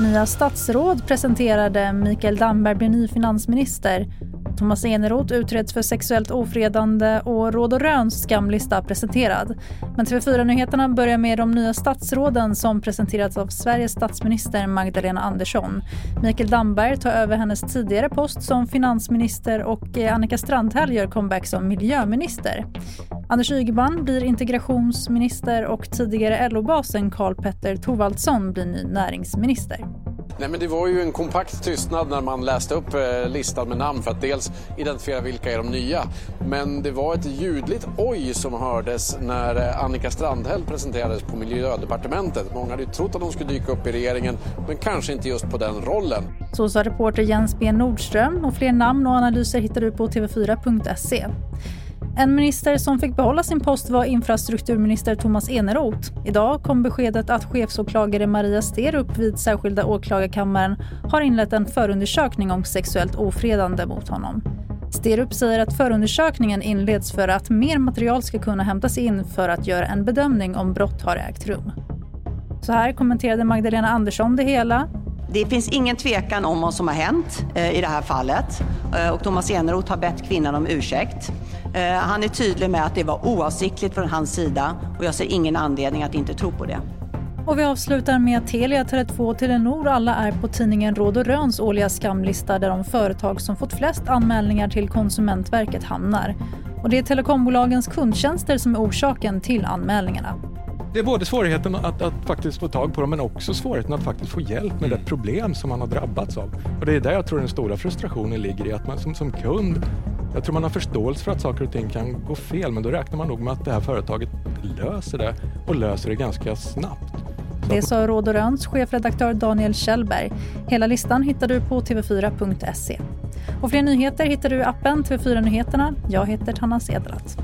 Nya statsråd presenterade Mikael Damberg blir ny finansminister Thomas Eneroth utreds för sexuellt ofredande och Råd och Röns skamlista presenterad. Men TV4-nyheterna börjar med de nya statsråden som presenterats av Sveriges statsminister Magdalena Andersson. Mikael Damberg tar över hennes tidigare post som finansminister och eh, Annika Strandhäll gör comeback som miljöminister. Anders Ygeman blir integrationsminister och tidigare LO-basen Karl Petter Thorwaldsson blir ny näringsminister. Nej, men det var ju en kompakt tystnad när man läste upp eh, listan med namn för att dels identifiera vilka är de nya. Men det var ett ljudligt oj som hördes när eh, Annika Strandhäll presenterades på Miljödepartementet. Många hade ju trott att hon skulle dyka upp i regeringen, men kanske inte just på den rollen. Så sa reporter Jens B Nordström och fler namn och analyser hittar du på tv4.se. En minister som fick behålla sin post var infrastrukturminister Thomas Eneroth. Idag kom beskedet att chefsåklagare Maria Sterup vid särskilda åklagarkammaren har inlett en förundersökning om sexuellt ofredande mot honom. Sterup säger att förundersökningen inleds för att mer material ska kunna hämtas in för att göra en bedömning om brott har ägt rum. Så här kommenterade Magdalena Andersson det hela. Det finns ingen tvekan om vad som har hänt eh, i det här fallet eh, och Thomas Eneroth har bett kvinnan om ursäkt. Eh, han är tydlig med att det var oavsiktligt från hans sida och jag ser ingen anledning att inte tro på det. Och vi avslutar med att Telia, Tele2 och Telenor alla är på tidningen Råd och Röns årliga skamlista där de företag som fått flest anmälningar till Konsumentverket hamnar. Och det är telekombolagens kundtjänster som är orsaken till anmälningarna. Det är både svårigheten att, att, faktiskt få tag på dem men också svårigheten att faktiskt få hjälp med det mm. problem som man har drabbats av. Och det är där jag tror den stora frustrationen ligger i att man som, som kund jag tror man har förståelse för att saker och ting kan gå fel men då räknar man nog med att det här företaget löser det och löser det ganska snabbt. Det sa Råd och Röns chefredaktör Daniel Kjellberg. Hela listan hittar du på tv4.se. Och fler nyheter hittar du i appen TV4 Nyheterna. Jag heter Tanna Cederlath.